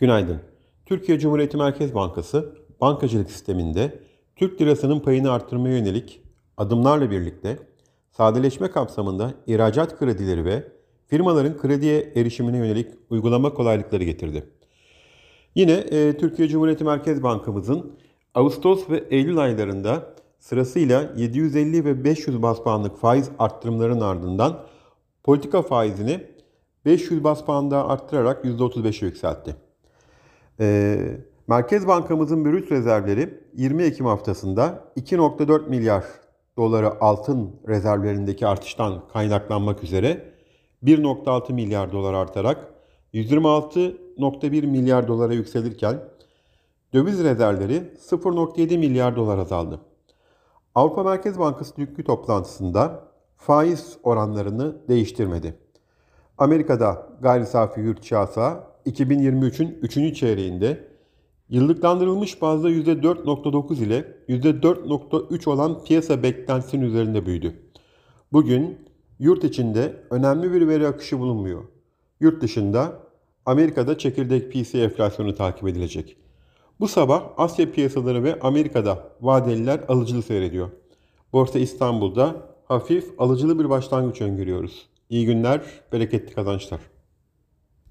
Günaydın. Türkiye Cumhuriyeti Merkez Bankası bankacılık sisteminde Türk lirasının payını arttırmaya yönelik adımlarla birlikte sadeleşme kapsamında ihracat kredileri ve firmaların krediye erişimine yönelik uygulama kolaylıkları getirdi. Yine e, Türkiye Cumhuriyeti Merkez Bankamızın Ağustos ve Eylül aylarında sırasıyla 750 ve 500 bas puanlık faiz arttırımlarının ardından politika faizini 500 bas puan daha arttırarak %35'e yükseltti. Ee, Merkez Bankamızın brüt rezervleri 20 Ekim haftasında 2.4 milyar doları altın rezervlerindeki artıştan kaynaklanmak üzere 1.6 milyar dolar artarak 126.1 milyar dolara yükselirken döviz rezervleri 0.7 milyar dolar azaldı. Avrupa Merkez Bankası dünkü toplantısında faiz oranlarını değiştirmedi. Amerika'da gayri safi yurt 2023'ün 3. çeyreğinde yıllıklandırılmış bazda %4.9 ile %4.3 olan piyasa beklentisinin üzerinde büyüdü. Bugün yurt içinde önemli bir veri akışı bulunmuyor. Yurt dışında Amerika'da çekirdek PCE enflasyonu takip edilecek. Bu sabah Asya piyasaları ve Amerika'da vadeliler alıcılı seyrediyor. Borsa İstanbul'da hafif alıcılı bir başlangıç öngörüyoruz. İyi günler, bereketli kazançlar.